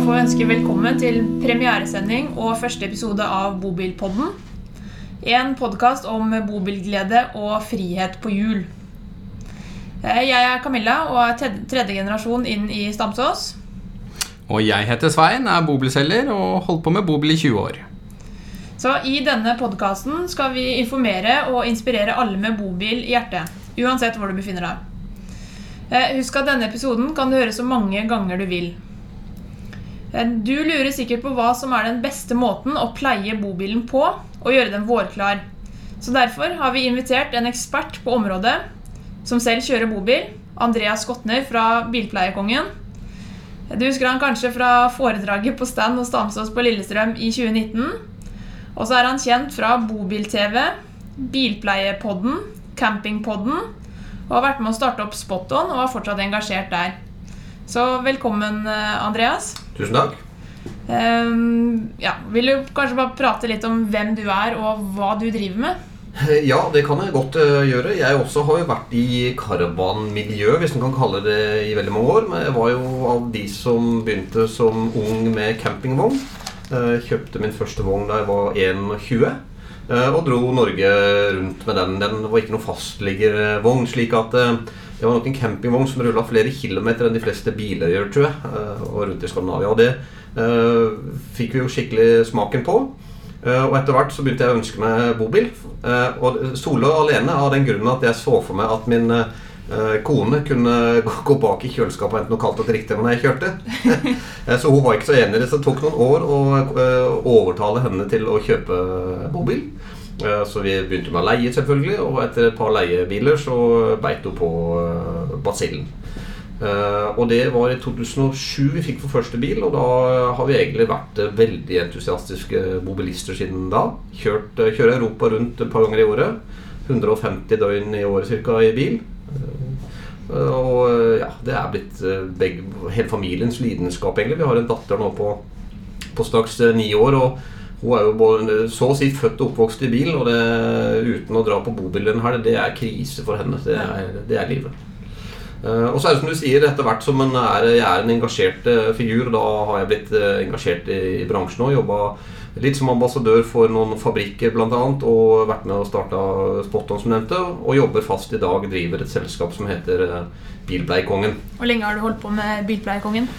få ønske velkommen til premieresending og første episode av Bobilpodden. En podkast om bobilglede og frihet på hjul. Eh, Jeg er Camilla og er tredje generasjon inn i Stamsås. Og jeg heter Svein, er bobilselger og holdt på med bobil i 20 år. Så I denne podkasten skal vi informere og inspirere alle med bobil i hjertet. Uansett hvor du befinner deg. Eh, Husk at denne episoden kan du høre så mange ganger du vil. Eh, Du lurer sikkert på hva som er den beste måten å pleie bobilen på og gjøre den vårklar. Så Derfor har vi invitert en ekspert på området som selv kjører bobil, Andreas Skotner fra Bilpleiekongen. Du husker han kanskje fra foredraget på stand hos Stamsås på Lillestrøm i 2019. Og så er han kjent fra Bobil-TV, Bilpleiepodden, Campingpodden, og har vært med å starte opp Spot-on og er fortsatt engasjert der. Så velkommen, eh, Andreas. Tusen takk. Um, ja, vil du kanskje bare prate litt om hvem du er, og hva du driver med? Ja, det kan jeg godt eh, gjøre. Jeg også har jo vært i caravanmiljø, hvis man kan kalle det i veldig mange år. Men jeg var jo av de som begynte som ung med campingvogn. Eh, Kjøpte min første vogn da jeg var 21. eh, Og dro Norge rundt med den. Den var ikke noen fastliggervogn. Slik at eh, det var nok en campingvogn som rulla flere kilometer enn de fleste biler gjør, tror jeg. eh, Og rundt i Skandinavia. Og det uh, fikk vi jo skikkelig smaken på. Uh, Og etter hvert så begynte jeg å ønske meg bobil. Uh, Og solo alene av den grunnen at jeg så for meg at min kone kunne gå- bak i kjøleskapet enten noe kaldt og drikke når jeg kjørte. Så hun var ikke så enig i det, så det tok noen år å overtale henne til å kjøpe bobil. Eh, Så vi begynte med å leie, selvfølgelig, og etter et par leiebiler så beit hun på eh, basillen. Eh, og det var i 2007 vi fikk for første bil, og da har vi egentlig vært veldig entusiastiske mobilister siden da. Kjørt, kjører Europa rundt et par ganger i året. 150 døgn i året cirka i bil. Og ja, det er blitt begge, hele familiens lidenskap, egentlig. Vi har en datter nå på, på straks ni år. og hun er jo både, så å si født og oppvokst i bil, og det, uten å dra på bobil en helg, det er krise for henne. Det er, det er livet. Uh, og så er det som du sier, etter hvert som en er, jeg er en engasjert uh, figur, da har jeg blitt uh, engasjert i, i bransjen og jobba litt som ambassadør for noen fabrikker bl.a. Og vært med og starta Spot-on, som nevnte. Og jobber fast i dag, driver et selskap som heter Bilpleiekongen. Hvor lenge har du holdt på med Bilpleiekongen?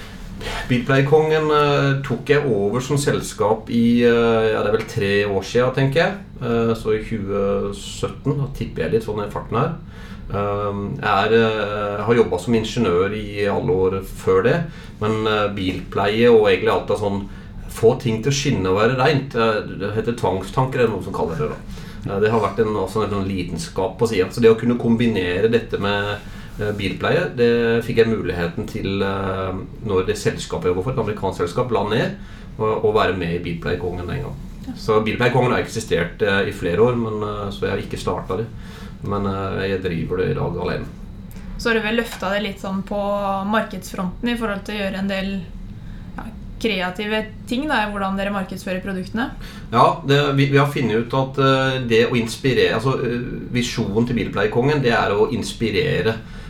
Bilpleiekongen eh, tok jeg over som selskap i eh, ja, det er vel tre år siden, tenker jeg. Eh, så i 2017. Da tipper jeg litt sånn i farten her. Jeg er, har jobba som ingeniør i alle år før det. Men bilpleie og egentlig alt av sånn få ting til å skinne og være reint. Det heter tvangstanker, er det noen som kaller det. da. Det har vært en, også en sånn lidenskap på sida. Så det å kunne kombinere dette med bilpleie, det fikk jeg muligheten til eh, når det selskapet jeg jobber for, et amerikansk selskap, la ned, og være med i Bilpleiekongen den gang. Så Bilpleiekongen har eksistert eh, i flere år, men, eh, så jeg har ikke starta det. Men eh, jeg driver det i dag alene. Så har du vel løfta det litt sånn på markedsfronten i forhold til å gjøre en del ja, kreative ting da, i hvordan dere markedsfører produktene? Ja, det, vi, vi har funnet ut at eh, det å inspirere Altså eh, visjonen til Bilpleiekongen, det er å inspirere eh,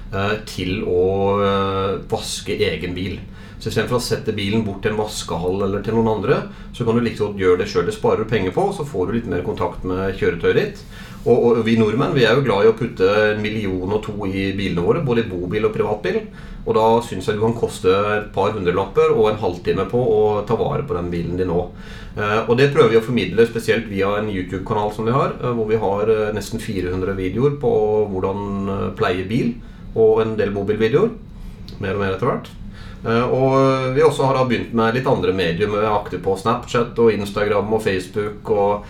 til å eh, vaske egen bil. Så Istedenfor å sette bilen bort til en vaskehall eller til noen andre, så kan du like godt gjøre det sjøl. Det sparer du penger på, så får du litt mer kontakt med kjøretøyet ditt. Og, og vi nordmenn vi er jo glad i å putte en million og to i bilene våre, både i bobil og privatbil. Og da syns jeg du kan koste et par hundrelapper og en halvtime på å ta vare på den bilen din nå. Eh, og det prøver vi å formidle spesielt via en YouTube-kanal som vi har, eh, hvor vi har eh, nesten 400 videoer på hvordan eh, pleie bil, og en del bobilvideoer. Mer og mer etter hvert. Eh, Og vi også har da begynt med litt andre medier. Vi er aktive på Snapchat og Instagram og Facebook. Og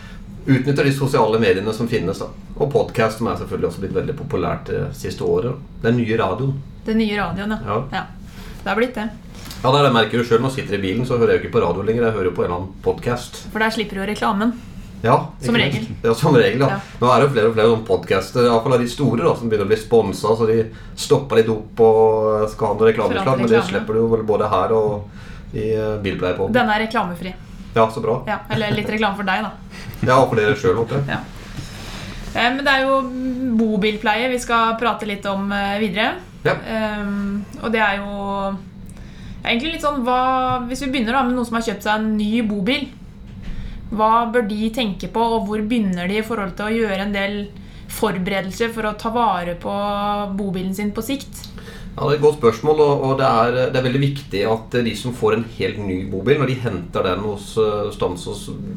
utnytter de sosiale mediene som finnes. da Og podkast, som er selvfølgelig også blitt veldig populært det siste året. Den nye radioen. Den nye radioen, ja. Ja. ja. Det har blitt det. Ja, det er det merker jo selv Når jeg sitter i bilen, så hører jeg jo ikke på radio lenger. Jeg hører jo på en eller annen podkast. For der slipper du reklamen. Ja, Som regel. Ja, som regel, ja. Nå er det jo flere og flere podcaster, iallfall av de store, da, som begynner å bli sponsa, så de stopper litt opp og skal ha noen reklameslag, Men det slipper du jo både her og i uh, på. Den er reklamefri. Ja, så bra. Ja, eller litt reklame for deg, da. Ja, og for dere sjøl, håper jeg. Ja. Eh, Men det er jo bobilpleie vi skal prate litt om eh, videre. Ja. Um, og det er jo Egentlig litt sånn, hva, Hvis vi begynner da med noen som har kjøpt seg en ny bobil, hva bør de tenke på, og hvor begynner de i forhold til å gjøre en del forberedelser for å ta vare på bobilen sin på sikt? Ja, Det er et godt spørsmål, og det er, det er veldig viktig at de som får en helt ny bobil, når de henter den hos eh, stans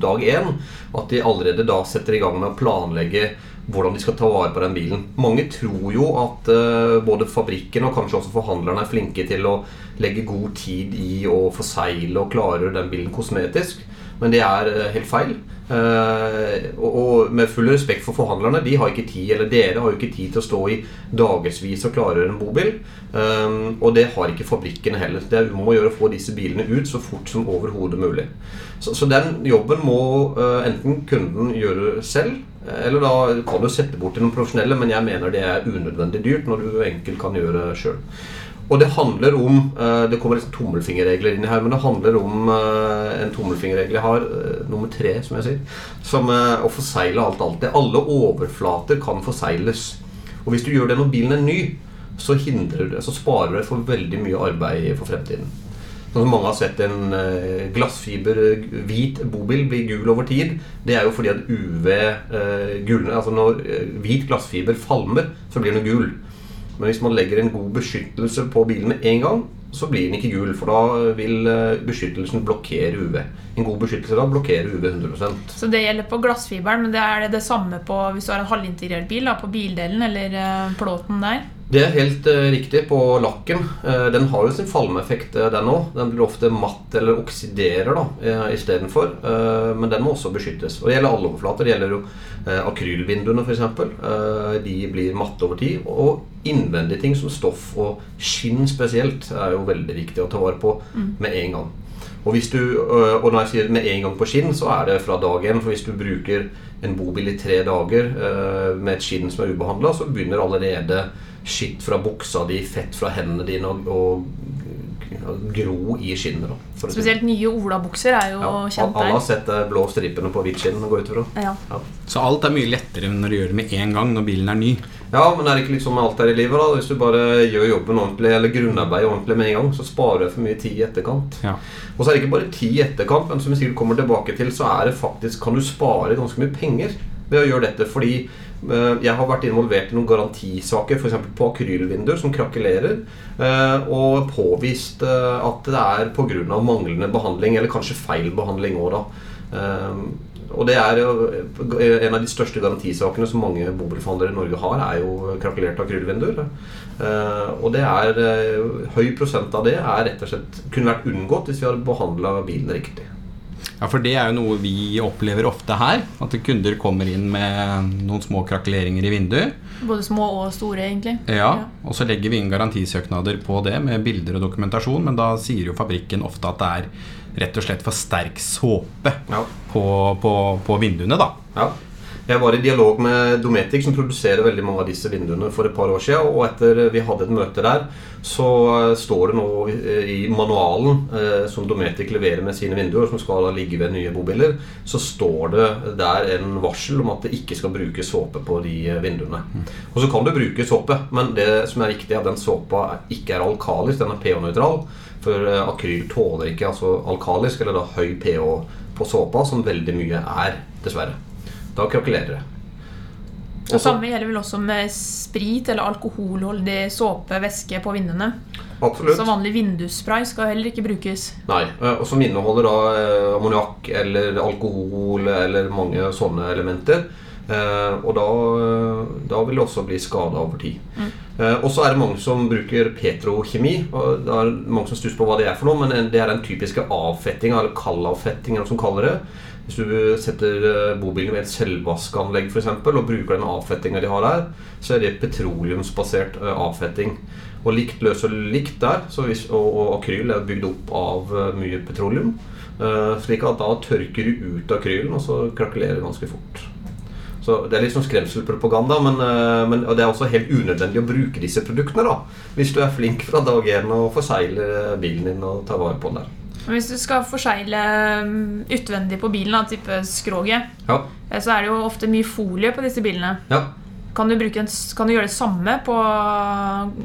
dag én, at de allerede da setter i gang med å planlegge hvordan de skal ta vare på den bilen. Mange tror jo at eh, både fabrikken og kanskje også forhandlerne er flinke til å legge god tid i å forsegle og klargjøre den bilen kosmetisk, men det er eh, helt feil. Uh, og, med full respekt for forhandlerne, de har ikke tid, eller dere har jo ikke tid til å stå i dagevis og klargjøre en bobil. Um, og det har ikke fabrikkene heller. Det er om å gjøre å få disse bilene ut så fort som overhodet mulig. Så, så den jobben må uh, enten kunden gjøre selv, eller da kan du sette bort til noen profesjonelle, men jeg mener det er unødvendig dyrt når du enkelt kan gjøre det sjøl. Og det handler om eh, Det kommer liksom tommelfingerregler inn i her, men det handler om eh, en tommelfingerregel jeg har, eh, nummer tre, som jeg sier, som å forsegle alt alltid. Alle overflater kan forsegles. Og hvis du gjør det når bilen er ny, så hindrer du så sparer du deg for veldig mye arbeid for fremtiden. Sånn som mange har sett en glassfiber hvit bobil bli gul over tid. Det er jo fordi at UV gulner, altså Når hvit glassfiber falmer, så blir den gul. Men hvis man legger en god beskyttelse på bilen med en gang, så blir den ikke gul, for da vil eh, beskyttelsen blokkere UV. En god beskyttelse da blokkerer UV 100% Så det gjelder på glassfiberen, men det er det, det samme på hvis du har en halvintegrert bil? Da, på bildelen eller uh, plåten der? Det er helt uh, riktig på lakken. Uh, den har jo sin falmeeffekt, uh, den òg. Den blir ofte matt eller oksiderer da, uh, istedenfor. Uh, men den må også beskyttes. Og det gjelder alle overflater. Det gjelder jo akrylvinduene, f.eks. Uh, de blir matte over tid. Og innvendige ting som stoff og skinn spesielt er jo veldig viktig å ta vare på mm. med en gang. Og, du, og, når jeg sier med en gang på skinn, så er det fra dag én. For hvis du bruker en bobil i tre dager med et skinn som er ubehandla, så begynner allerede skitt fra buksa di, fett fra hendene dine og, og gro i skinnet. Da, Spesielt nye olabukser er jo ja, kjent der. Alle har sett de blå stripene på hvitt skinn. Ja. Ja. Så alt er mye lettere når du gjør det med en gang når bilen er ny? Ja, men er det ikke liksom alt her i livet? da? Hvis du bare gjør jobben ordentlig, eller grunnarbeidet ordentlig med en gang, så sparer du for mye tid i etterkant. Ja. Og så er det ikke bare tid i etterkant, men som vi sikkert kommer tilbake til, så er det faktisk, kan du spare ganske mye penger ved å gjøre dette. Fordi Eh, jeg har vært involvert i noen garantisaker f.eks. på akrylvinduer som krakelerer, eh, og påvist eh, at det er pga. manglende behandling, eller kanskje feil behandling òg, da. Og det er En av de største garantisakene som mange bobilforhandlere i Norge har, er jo krakelerte akrylvinduer. Og det er høy prosent av det er rett og slett kunne vært unngått hvis vi hadde behandla bilen riktig. Ja, for det er jo noe vi opplever ofte her. At kunder kommer inn med noen små krakeleringer i vinduet. Både små og store, egentlig. Ja, og så legger vi inn garantisøknader på det med bilder og dokumentasjon, men da sier jo fabrikken ofte at det er rett og slett for sterk såpe ja. på, på, på, vinduene, da. Ja. Jeg var i dialog med Dometic, som produserer veldig mange av disse vinduene for et par år siden. Og etter vi hadde et møte der, så eh, står det nå i manualen eh, som Dometic leverer med sine vinduer, som skal ligge ved nye bobiler, så står det der en varsel om at det ikke skal brukes såpe på de eh, vinduene. Og så kan du bruke såpe, men det som er viktig, er at den såpa ikke er alkalisk, den er pH-nøytral. For akryl tåler ikke altså alkalisk, eller da høy pH på såpa, som veldig mye er, dessverre. Da krakelerer det. Det samme gjelder vel også med sprit eller alkoholholdig såpe, væske på vinduene. Absolutt. Så vanlig vindusspray skal heller ikke brukes. Nei, eh, og som inneholder da eh, ammoniakk eller alkohol eller mange sånne elementer. Eh, og da, da vil det også bli skada over tid. Mm. Og så er det mange som bruker petrokjemi. og Det er mange som stusser på hva det er for noe, men det er den typiske avfettinga, eller kallavfettinga, som kaller det. Hvis du setter eh, bobilen ved et selvvaskanlegg for eksempel, og bruker den avfettinga de har der, så er det petroleumsbasert eh, avfetting. Og likt løser likt der, hvis, og, og, akryl er bygd opp av eh, mye petroleum. slik at da tørker du ut akrylen, og så krakelerer det ganske fort. Så Det er litt sånn skremselpropaganda, men, men det er også helt unødvendig å bruke disse produktene. da Hvis du er flink fra dag én og forsegler bilen din og tar vare på den der. Men hvis du skal forsegle um, utvendig på bilen, da, type skroget, ja. Eh, så er det jo ofte mye folie på disse bilene. Ja. Kan du, en, kan du gjøre det samme på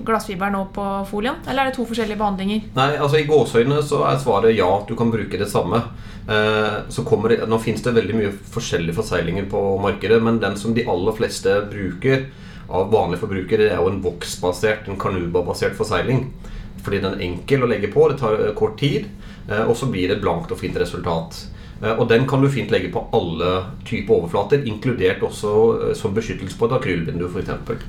glassfiberen og på folien? Eller er det to forskjellige behandlinger? Nei, altså I gåseøynene så er svaret ja, du kan bruke det samme. Eh, så kommer det, Nå finnes det veldig mye forskjellige forseglinger på markedet, men den som de aller fleste bruker av vanlige forbrukere, er jo en voksbasert, en kanuba-basert forsegling. Fordi den er enkel å legge på, det tar eh, kort tid, eh, og så blir det et blankt og fint resultat. Eh, Og den kan du fint legge på alle typer overflater, inkludert også eh, som beskyttelse på et akrylvindu f.eks.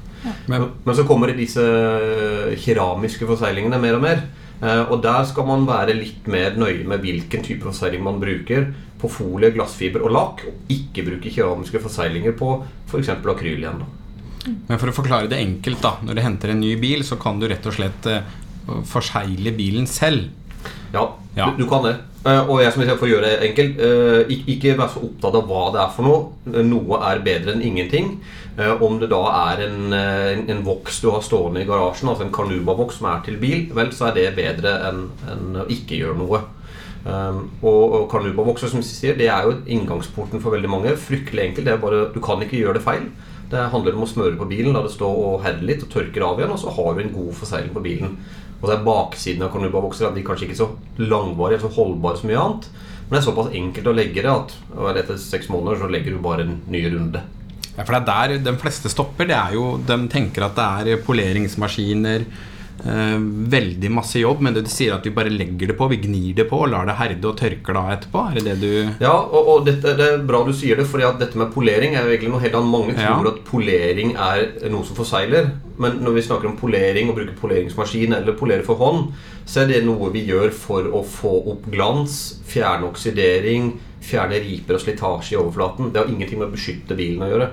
Men Men så kommer det disse eh, keramiske forseglingene mer og mer. Eh, Og der skal man være litt mer nøye med hvilken type forsegling man bruker på folie, glassfiber og lakk, og ikke bruke keramiske forseglinger på f.eks. akryl igjen. Men for å forklare det enkelt, da. Når du henter en ny bil, så kan du rett og slett forsegle bilen selv. Ja, Ja. Du, du kan det. Eh, Og jeg som for å gjøre det enkelt, eh, ik- ikke vær så opptatt av hva det er for noe. Noe er bedre enn ingenting. Eh, Om det da er en, eh, en, en voks du har stående i garasjen, altså en Carnuba-voks som er til bil, vel, så er det bedre enn enn å ikke gjøre noe. Um, og, og Carnuba-vokser som sier, det er jo inngangsporten for veldig mange. Fryktelig enkelt. det er bare, Du kan ikke gjøre det feil. Det handler om å smøre på bilen, la det stå og herde litt, og tørke det av igjen, og så har du en god forsegling på bilen. Og det er baksiden av Carnuba-vokser at de kanskje ikke er så langvarige eller så holdbare som mye annet. Men det er såpass enkelt å legge det at etter seks måneder så legger du bare en ny runde. Ja, for det er der de fleste stopper. Det er jo, De tenker at det er poleringsmaskiner, veldig masse jobb, men det du sier at vi bare legger det på, vi gnir det på og lar det herde og tørker da etterpå? Er det det du Ja, og, og dette, det er bra du sier det, for dette med polering er jo egentlig noe helt annet. Mange Ja. tror at polering er noe som forsegler, men når vi snakker om polering og bruker poleringsmaskin eller polere for hånd, så er det noe vi gjør for å få opp glans, fjerne oksidering, fjerne riper og slitasje i overflaten. Det har ingenting med å beskytte bilen å gjøre.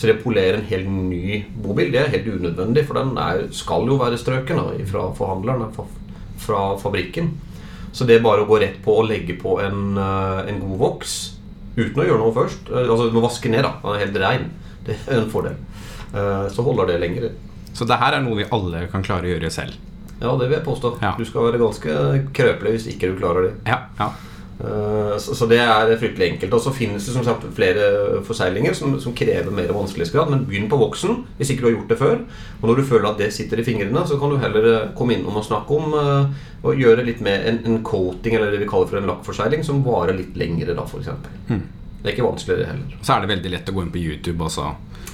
Så det å polere en helt ny bobil det er helt unødvendig, for den er, skal jo være strøken da, fra forhandleren, fra, fra fabrikken. Så det er bare å gå rett på og legge på en, eh, en god voks uten å gjøre noe først. Eh, Altså du må vaske ned, da. Den er helt rein. Det er en fordel. Eh, Så holder det lenger. Så det her er noe vi alle kan klare å gjøre selv. Ja, det vil jeg påstå. Ja. Du skal være ganske krøpelig hvis ikke du klarer det. Ja, ja. Eh, Så, det er fryktelig enkelt. Og så finnes det som sagt flere forseglinger som, som krever mer vanskelighetsgrad. Men begynn på voksen hvis ikke du har gjort det før. Og når du føler at det sitter i fingrene, så kan du heller eh, komme innom og snakke om eh, og gjøre litt med en, en coating, eller det vi kaller for en lakkforsegling, som varer litt lengre, da, f.eks. Hmm. Det er ikke vanskelig, heller. Så er det veldig lett å gå inn på YouTube også,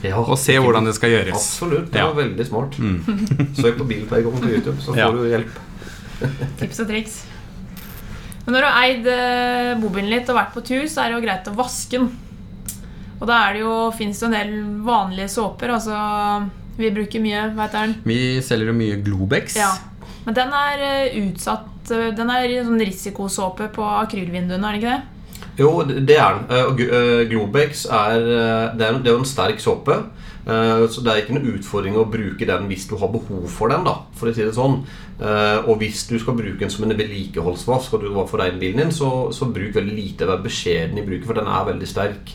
Ja, og se hvordan det skal gjøres. Absolutt. Det Ja. var veldig smart. Søk på Bilplaygon på YouTube, så får Ja. du hjelp. Tips og triks. Men når du har eid eh, bobilen litt og vært på tur, så er det jo greit å vaske den. Og da er det jo, fins det en del vanlige såper. Altså, vi bruker mye, hva heter den? Vi selger jo mye Globex. Ja. Men den er eh, utsatt eh, Den er sånn risikosåpe på akrylvinduene, er det ikke det? Jo, det er den. Og Globex det er, det er jo en sterk såpe. Eh, Så det er ikke noen utfordring å bruke den hvis du har behov for den. da, for å si det sånn. Eh, Og hvis du skal bruke den som en vedlikeholdsvask, og du var for deg bilen din, så, så bruk veldig lite. Vær beskjeden i bruken, for den er veldig sterk.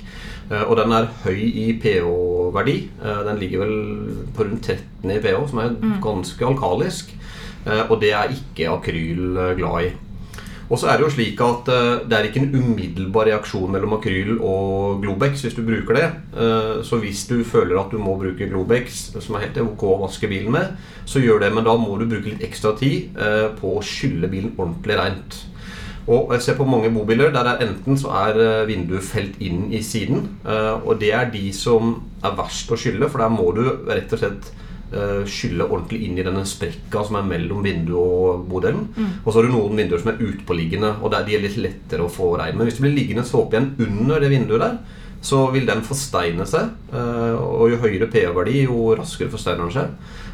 Eh, Og den er høy i pH-verdi. Den ligger vel på rundt 13 i pH, som er ganske alkalisk. Og det er ikke akryl glad i. Og så er det jo slik at eh, det er ikke en umiddelbar reaksjon mellom akryl og Globex hvis du bruker det. Eh, så hvis du føler at du må bruke Globex, som er helt ok å vaske bilen med, så gjør det, men da må du bruke litt ekstra tid eh, på å skylle bilen ordentlig rent. Og jeg ser på mange bobiler der det enten så er vinduet felt inn i siden, og det er de som er verst å skylle, for der må du rett og slett skylle ordentlig inn i denne sprekka som er mellom vinduet og modellen. Og så har du noen vinduer som er utpåliggende, og der de er litt lettere å få regn. Men hvis det blir liggende såpe igjen under det vinduet der, så vil den forsteine seg. eh, Og jo høyere pH-verdi, jo raskere forsteiner den seg.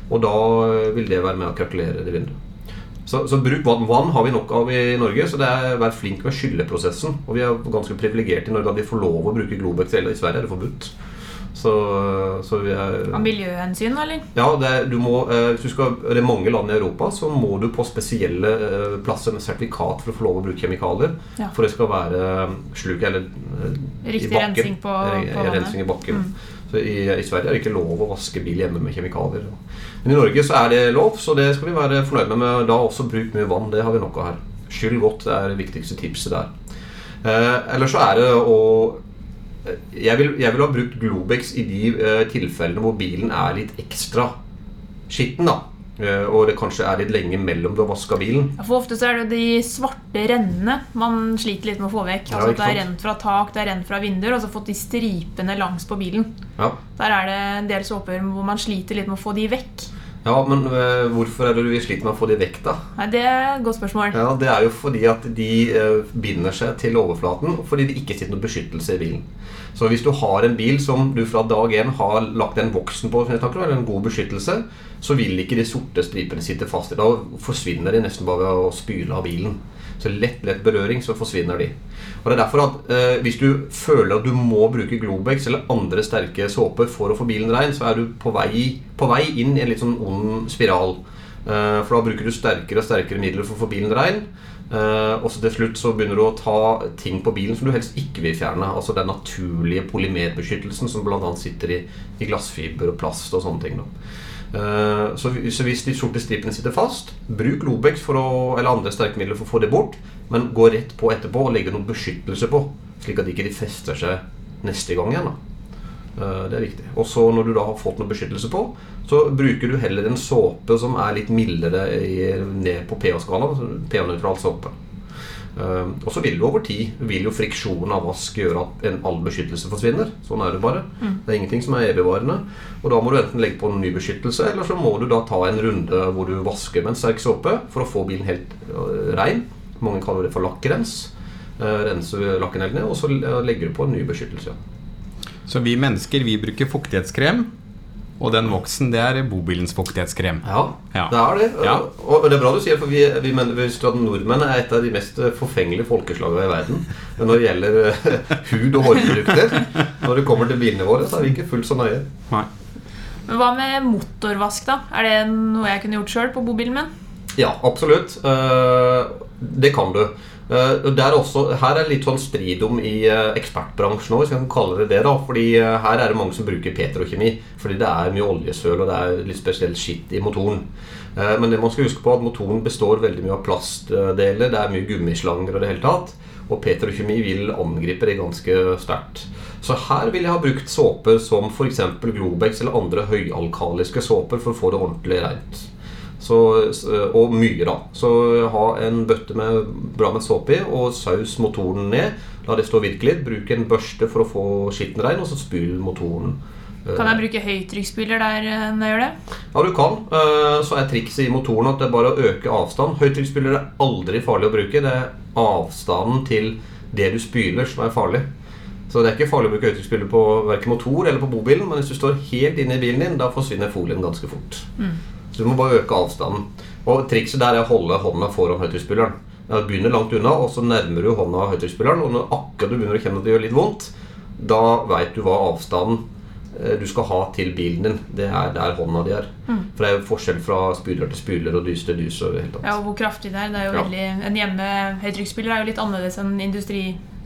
Og da eh, vil det være med å krakelere det vinduet. Så, så bruk vann. Vann har vi nok av i Norge, så det er vær flink med skylleprosessen. Og vi er ganske privilegerte i Norge at vi får lov å bruke Globex, eller i Sverige er det forbudt. Så, så vi er Av miljøhensyn, eller? ja, det er, du må, eh, hvis du skal, det er mange land i Europa, så må du på spesielle eh, plasser med sertifikat for å få lov å bruke kjemikalier. Ja. For det skal være eh, sluk eller eh, i Riktig bakken. rensing på- på rensing i bakken. Mm. Så i, I Sverige er det ikke lov å vaske bil hjemme med kjemikalier. Men i Norge så er det lov, så det skal vi være fornøyd med. Men da også bruk mye vann. Det har vi nok av her. Skyll godt det er det viktigste tipset der. Eh, Eller så er det å jeg vil, jeg vil ha brukt Globex i de uh, tilfellene hvor bilen er litt ekstra skitten. da uh, Og det kanskje er litt lenge mellom du har vaska bilen. For ofte så er det de svarte rennene man sliter litt med å få vekk. Ja, Altså at Det er rent fra tak, det er rent fra vinduer, og så fått de stripene langs på bilen. Ja, Der er det en del såper hvor man sliter litt med å få de vekk. Ja men uh, hvorfor er det du sliter med å få de vekk, da? Nei, Det er et godt spørsmål. Ja, Det er jo fordi at de uh, binder seg til overflaten, fordi det ikke sitter noe beskyttelse i bilen. Så hvis du har en bil som du fra dag én har lagt en voksen på, eller en god beskyttelse, så vil ikke de sorte stripene sitte fast i. Da forsvinner de nesten bare ved å spyle av bilen. Så lett, lett berøring, så forsvinner de. Og det er derfor at eh, Hvis du føler at du må bruke Globex eller andre sterke såper for å få bilen rein, så er du på vei, på vei inn i en litt sånn ond spiral. Eh, For da bruker du sterkere og sterkere midler for å få bilen rein. Eh, og så til slutt så begynner du å ta ting på bilen som du helst ikke vil fjerne. Altså den naturlige polymerbeskyttelsen som bl.a. sitter i, i glassfiber og plast og sånne ting. Da. Eh, så, vi- hvis de sorte stripene sitter fast, bruk Lobex å, eller andre sterkemidler for å få det bort. Men gå rett på etterpå og legge noe beskyttelse på, slik at de ikke fester seg neste gang igjen. Eh, Det er viktig. Og så når du da har fått noe beskyttelse på, så bruker du heller en såpe som er litt mildere ned på pH-skalaen. pH-nøytral såpe. Eh, og så vil du over tid vil jo friksjonen av vask gjøre at en, all beskyttelse forsvinner. Sånn er det bare. Det er ingenting som er evigvarende. Og da må du enten legge på en ny beskyttelse, eller så må du da ta en runde hvor du vasker med en sterk såpe for å få bilen helt øh, rein. Mange kaller det for lakkrens. renser rense lakken helt ned, og så eh, legger du på en ny beskyttelse. Så vi mennesker vi bruker fuktighetskrem, og den voksen det er bobilens fuktighetskrem. Ja, Ja. det er det. Ja. Og det er bra du sier, for vi, vi mener, vi at nordmenn er et av de mest forfengelige folkeslagene i verden. Når det gjelder eh, hud- og hårprodukter, når det kommer til bilene våre, så er vi ikke fullt så nøye. Nei. Men hva med motorvask, da? Er det noe jeg kunne gjort sjøl på bobilen min? Ja, absolutt. Eh, det kan du. Det er også, her er litt sånn strid om i uh, ekspertbransjen òg, hvis jeg kan kalle det det. da, fordi uh, Her er det mange som bruker petrokjemi. Fordi det er mye oljesøl og det er litt spesielt skitt i motoren. Men det man skal huske på at motoren består veldig mye av plastdeler. Det er mye gummislanger og det hele tatt. Og petrokjemi vil angripe det ganske sterkt. Så her vil jeg ha brukt såper som f.eks. Globex eller andre høyalkaliske såper for å få det ordentlig rent. Så, og mye, da. Så ha en bøtte med bra med såpe i, og saus motoren ned. La det stå virke litt. Bruk en børste for å få skitten rein, og så spyl motoren. Kan jeg bruke høytrykksspyler der eh, når jeg gjør det? Ja, du kan. Eh, Så er trikset i motoren at det er bare å øke avstand. Høytrykksspyler er aldri farlig å bruke. Det er avstanden til det du spyler, som er farlig. Så det er ikke farlig å bruke høytrykksspyler på verken motor eller på bobilen, men hvis du står helt inne i bilen din, da forsvinner folien ganske fort. Så du må bare øke avstanden. Og trikset der er å holde hånda foran høytrykksspilleren. Begynner langt unna, og så nærmer du hånda høytrykksspilleren. Og når akkurat du begynner å kjenne at det gjør litt vondt, da veit du hva avstanden eh, du skal ha til bilen din. Det er der hånda di er. For det er jo forskjell fra spyler til spyler og dys til dys. Og helt annet. Ja, og hvor kraftig det er. Det er jo Ja. veldig, en hjemme høytrykksspyler er jo litt annerledes enn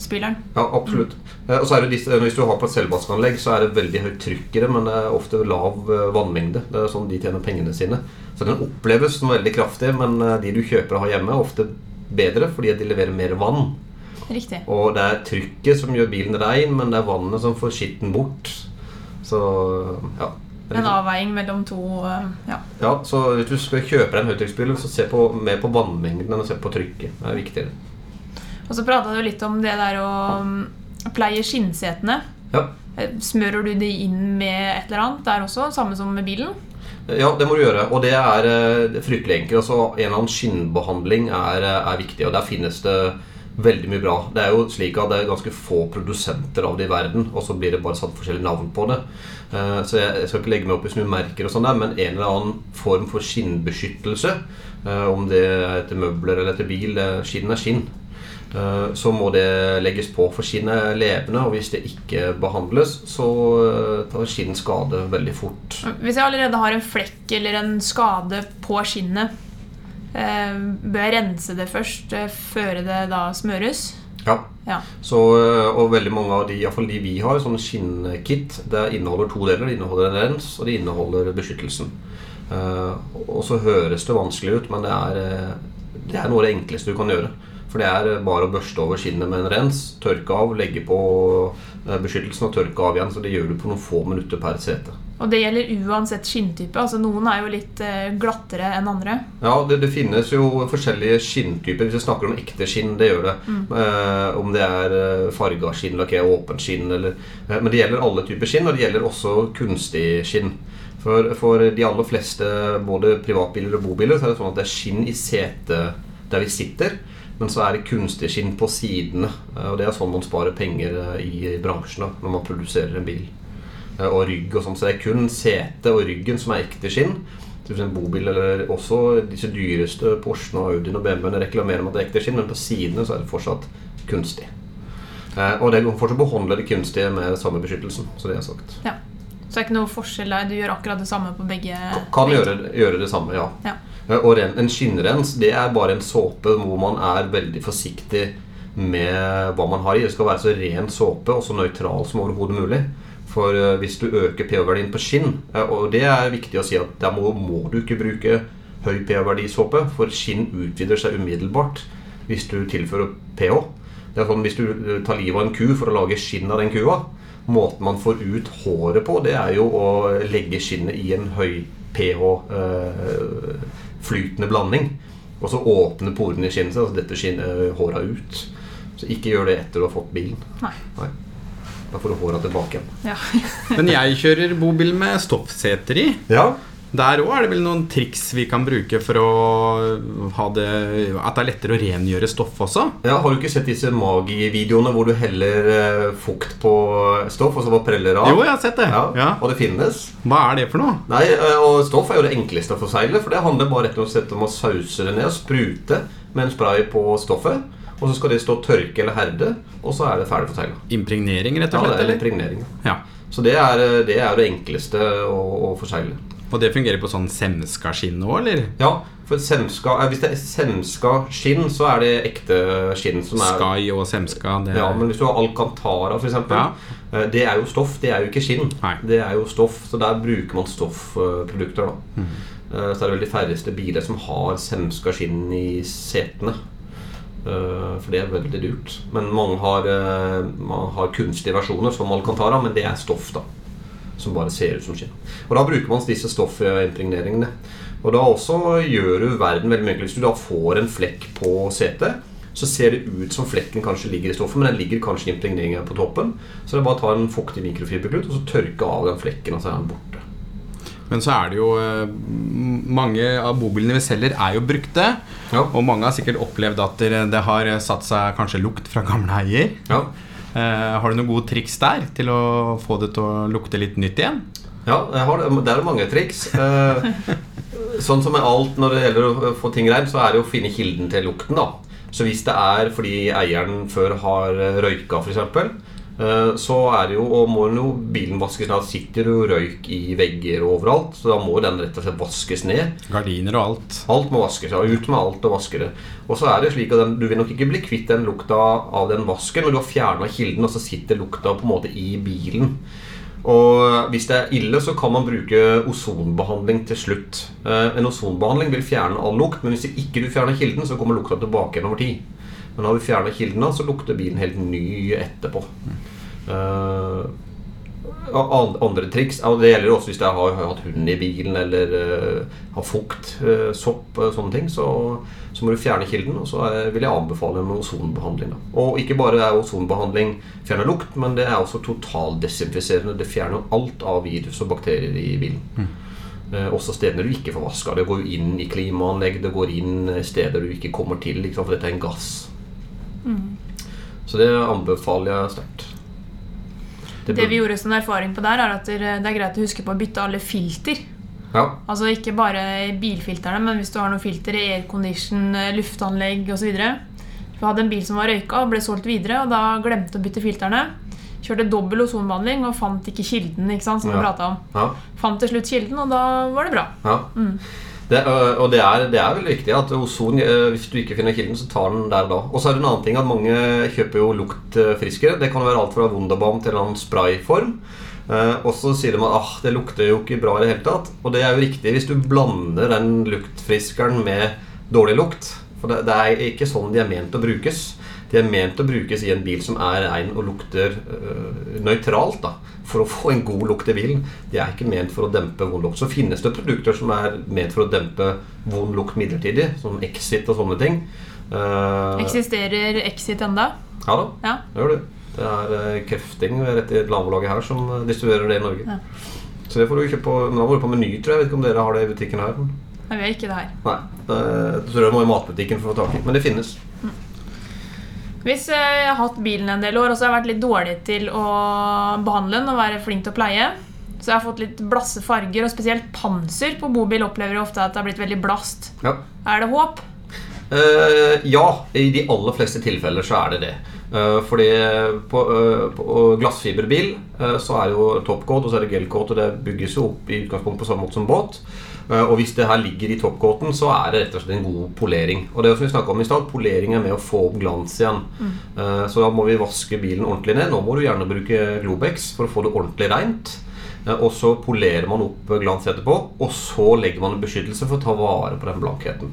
industrispyleren. Ja, absolutt. Mm. Og så er det disse, Hvis du har på et selvvaskanlegg, så er det veldig høyt trykk i det, men det er ofte lav eh, vannmengde. Det er sånn de tjener pengene sine. Så den oppleves som veldig kraftig, men eh, de du kjøper og har hjemme, er ofte bedre fordi de leverer mer vann. Riktig. Og det er trykket som gjør bilen rein, men det er vannet som får skitten bort. Så ja. En avveiing mellom to eh, Ja. ja, så hvis du skal kjøpe en høytrykksspyler, så se på, mer på vannmengden enn å se på trykket. Det er viktigere. Og så prata du litt om det der å mm, pleie skinnsetene. Ja. Eh, Smører du de inn med et eller annet der også? Samme som med bilen? Ja, det må du gjøre. Og det er eh, fryktelig enkelt. Altså, en eller annen skinnbehandling er, eh, er viktig, og der finnes det veldig mye bra. Det er jo slik at det er ganske få produsenter av det i verden, og så blir det bare satt forskjellige navn på det. Så jeg skal ikke legge meg opp i så mye merker, og sånn der, men en eller annen form for skinnbeskyttelse, om det er etter møbler eller etter bil, skinn er skinn. Eh, Så må det legges på, for skinnet er levende, og hvis det ikke behandles, så eh, tar skinn skade veldig fort. Hvis jeg allerede har en flekk eller en skade på skinnet, eh, bør jeg rense det først før det da smøres? Ja. Ja. Så, og veldig mange av de, iallfall de vi har, sånne skinnkit, det inneholder to deler. Det inneholder en rens, og det inneholder beskyttelsen. Og så høres det vanskelig ut, men det er, det er noe av det enkleste du kan gjøre. For det er bare å børste over skinnet med en rens, tørke av, legge på eh, beskyttelsen og tørke av igjen. Så det gjør du på noen få minutter per sete. Og det gjelder uansett skinntype. Altså Noen er jo litt eh, glattere enn andre. Ja, det, det finnes jo forskjellige skinntyper. Hvis vi snakker om ekte skinn, det gjør det. Eh, om det er eh, farga skinn, lakkert, åpent skinn eller eh, Men det gjelder alle typer skinn, og det gjelder også kunstig skinn. For, for de aller fleste, både privatbiler og bobiler, så er det sånn at det er skinn i setet der vi sitter. Men så er det kunstig skinn på sidene. eh, Og det er sånn man sparer penger eh, i bransjen når man produserer en bil. Eh, Og rygg og sånn. Så det er kun setet og ryggen som er ekte skinn. F.eks. bobil eller også disse dyreste Porschene og Audiene og BMW-ene reklamerer med at det er ekte skinn, men på sidene så er det fortsatt kunstig. Og det fortsatt å behandle det kunstige med samme beskyttelsen. Så det er sagt. Ja. Så det er ikke noe forskjell der. Du gjør akkurat det samme på begge. Kan begge gjøre, gjøre det samme, ja. Ja. Eh, Og en skinnrens det er bare en såpe hvor man er veldig forsiktig med hva man har i. Det skal være så ren såpe og så nøytral som overhodet mulig. For eh, hvis du øker pH-verdien på skinn, eh, og det er viktig å si at der må, må du ikke bruke høy pH-verdisåpe, for skinn utvider seg umiddelbart hvis du tilfører pH. Det er sånn Hvis du eh, tar livet av en ku for å lage skinn av den kua, måten man får ut håret på, det er jo å legge skinnet i en høy pH-flytende blanding. Og så åpne porene i skinnet, så dette skinnet håra ut. Så ikke gjør det etter du har fått bilen. Nei. Da får du håra tilbake igjen. Ja. Men jeg kjører bobil med stoppseter i. Ja, Der òg er det vel noen triks vi kan bruke for å ha det At det er lettere å rengjøre stoff også? Ja, Har du ikke sett disse Magi-videoene hvor du heller eh, fukt på stoff, og så bare preller av? Jo, jeg har sett det. Ja, Ja. Og det finnes. Hva er det for noe? Nei, eh, og Stoff er jo det enkleste å forsegle, for det handler bare rett og slett om å sause det ned og sprute med en spray på stoffet. Og så skal det stå tørke eller herde, og så er det ferdig forsegla. Impregnering, rett Ja, og det slett? er eller? impregnering. Ja. Så det er, eh, det er det enkleste å, å forsegle. Og det fungerer på sånn semskaskinn òg, eller? Ja, for semska, eh, hvis det er semska skinn, så er det ekte skinn som er Sky og semska. Det Ja, men hvis du har Alcantara, f.eks. Ja. eh, Det er jo stoff, det er jo ikke skinn. Nei. Det er jo stoff, Så der bruker man stoffprodukter. da mm. Eh, Så er det vel de færreste biler som har semska skinn i setene. For det er veldig dyrt. Men mange har, man har kunstige versjoner, som Alcantara, men det er stoff, da. Som bare ser ut som skinn. Og da bruker man disse stoffimpregneringene. Og da også gjør du verden veldig mye. Hvis du da får en flekk på setet, så ser det ut som flekken kanskje ligger i stoffet, men den ligger kanskje i impregneringen på toppen. Så det er bare å ta en fuktig mikrofiberklut og så tørke av den flekken, og så er den borte. Men så er det jo eh, Mange av bobilene vi selger, er jo brukte. Ja. Og mange har sikkert opplevd at det har satt seg kanskje lukt fra gamle eier. Ja. Eh, har du noen gode triks der til å få det til å lukte litt nytt igjen? Ja, har det er mange triks. Eh, sånn som med alt når det gjelder å få ting reint, så er det å finne kilden til lukten. da Så hvis det er fordi eieren før har røyka, f.eks., så er det jo, og må jo bilen vaskes ned. Det sitter jo røyk i vegger og overalt, så da må den rett og slett vaskes ned. Gardiner og alt. Alt må vaskes. ja, Ut med alt og vaske det. Og så er det slik at den, Du vil nok ikke bli kvitt den lukta av den vasken, men du har fjerna kilden, og så sitter lukta på en måte i bilen. Og hvis det er ille, så kan man bruke ozonbehandling til slutt. Eh, En ozonbehandling vil fjerne all lukt, men hvis ikke du fjerner kilden, så kommer lukta tilbake igjen over tid. Men har du fjerna kilden, så lukter bilen helt ny etterpå. Eh, an- andre triks og Det gjelder også hvis jeg har hatt hund i bilen eller uh, har fukt, uh, sopp, uh, sånne ting. Så, så må du fjerne kilden, og så eh, vil jeg anbefale en ozonbehandling. Da. Og ikke bare er ozonbehandling fjerner lukt, men det er også totaldesinfiserende. Det fjerner alt av virus og bakterier i bilen. Eh, også stedene du ikke får vaska. Det går jo inn i klimaanlegg, det går inn steder du ikke kommer til, liksom, for dette er en gass. Så det anbefaler jeg sterkt. Det vi gjorde som erfaring på der, er at det er greit å huske på å bytte alle filter. Ja, Altså ikke bare bilfilterne, men hvis du har noen filter i aircondition, eh, luftanlegg osv. Vi hadde en bil som var røyka og ble solgt videre, og da glemte å bytte filterne. Kjørte dobbel ozonbehandling og fant ikke kilden, ikke sant, som vi Ja. pratet om. ja. Fant til slutt kilden, og da var det bra. Ja. Det, og det er, det er veldig viktig at ozon Hvis du ikke finner kilden, så tar den der da. Og så er det en annen ting at mange kjøper jo luktfriskere. Det kan være alt fra Wunderbaum til en sprayform. Eh, og så sier de at ah, det lukter jo ikke bra i det hele tatt. Og det er jo riktig hvis du blander den luktfriskeren med dårlig lukt. For det, det er ikke sånn de er ment å brukes. De er ment å brukes i en bil som er rein og lukter øh, nøytralt. da For å få en god lukt i bilen. De er ikke ment for å dempe vond lukt. Så finnes det produkter som er ment for å dempe vond lukt midlertidig, som Exit og sånne ting. Uh, Eksisterer Exit enda? ja da, Ja. det gjør det. Det er uh, Krefting rett i nabolaget her som eh, distribuerer det i Norge. Ja. Så det får du kjøpe på Men da må du på Meny, tror jeg. Jeg vet ikke om dere har det i butikken her. Nei, vi har ikke det her. Nei. Det, det tror jeg må i matbutikken for å få tak i. Men det finnes. Hvis eh, jeg har hatt bilen en del år og så har jeg vært litt dårlig til å behandle den og være flink til å pleie, så jeg har fått litt blasse farger, og spesielt panser på bobil opplever jeg ofte at det har blitt veldig blast. Ja. Er det håp? Uh, ja, i de aller fleste tilfeller så er det det. Eh, fordi på, eh, på glassfiberbil eh, så er det jo topcoat og så er det gelcoat, og det bygges jo opp i utgangspunktet på samme måte som båt. Og hvis det her ligger i topcoaten, så er det rett og slett en god polering. Og det som vi snakket om i stad, polering er med å få opp glans igjen. Mm. så da må vi vaske bilen ordentlig ned. Nå må du gjerne bruke Globex for å få det ordentlig reint. Og så polerer man opp glans etterpå, og så legger man en beskyttelse for å ta vare på den blankheten.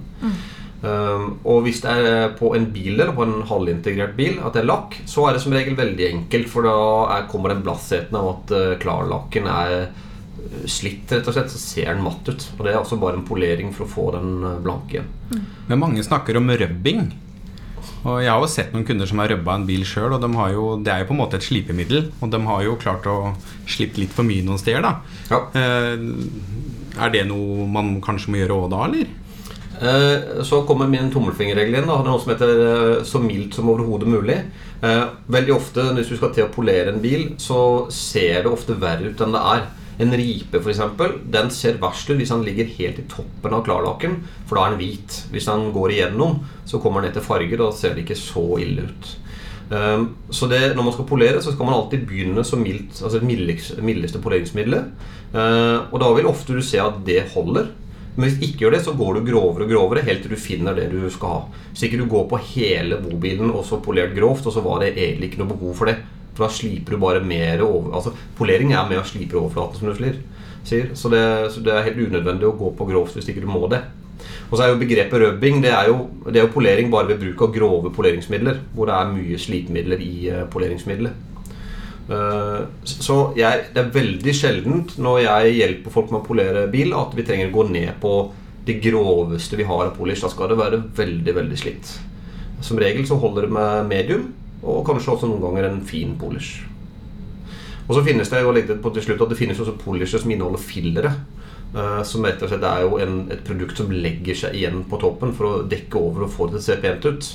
Um, og hvis det er på en bil eller på en halvintegrert bil at det er lakk, så er det som regel veldig enkelt, for da er, kommer den blassheten av at uh, klarlakken er uh, slitt, rett og slett. Så ser den matt ut. Og det er altså bare en polering for å få den blanke blank igjen. Men mange snakker om rubbing. Og jeg har jo sett noen kunder som har rubba en bil sjøl, og de har jo, det er jo på en måte et slipemiddel. Og de har jo klart å slippe litt for mye noen steder, da. Ja. Uh, er det noe man kanskje må gjøre òg da, eller? Eh, Så kommer min tommelfingerregel igjen. Da. Det er noe som heter eh, 'så mildt som overhodet mulig'. Eh, Veldig ofte hvis du skal til å polere en bil, så ser det ofte verre ut enn det er. En ripe for eksempel, den ser verst ut hvis den ligger helt i toppen av klarlaken, for da er den hvit. Hvis den går igjennom, så kommer den til farger, og da ser det ikke så ille ut. Så det, når man skal polere, så skal man alltid begynne så mildt, altså det mildeste, poleringsmiddelet. Og da vil ofte du se at det holder. Men hvis du ikke gjør det, så går du grovere og grovere helt til du finner det du skal ha. Hvis ikke du går på hele bobilen og så polert grovt, og så var det egentlig ikke noe behov for det. For da sliper du bare mer over Altså, polering er med å slipe overflaten, som du sier. Så det, så det er helt unødvendig å gå på grovt hvis ikke du må det. Og så er jo begrepet rubbing det er jo, det er jo polering bare ved bruk av grove poleringsmidler. Hvor det er mye slipemidler i eh, poleringsmiddelet. Eh, Så jeg, det er veldig sjeldent når jeg hjelper folk med å polere bil, at vi trenger å gå ned på det groveste vi har av polish. Da skal det være veldig, veldig slitt. Som regel så holder det med medium, og kanskje også noen ganger en fin polish. Og så finnes det jo på til slutt at det finnes også polisher som inneholder fillere. eh, som rett og slett er jo en, et produkt som legger seg igjen på toppen for å dekke over og få det til å se pent ut.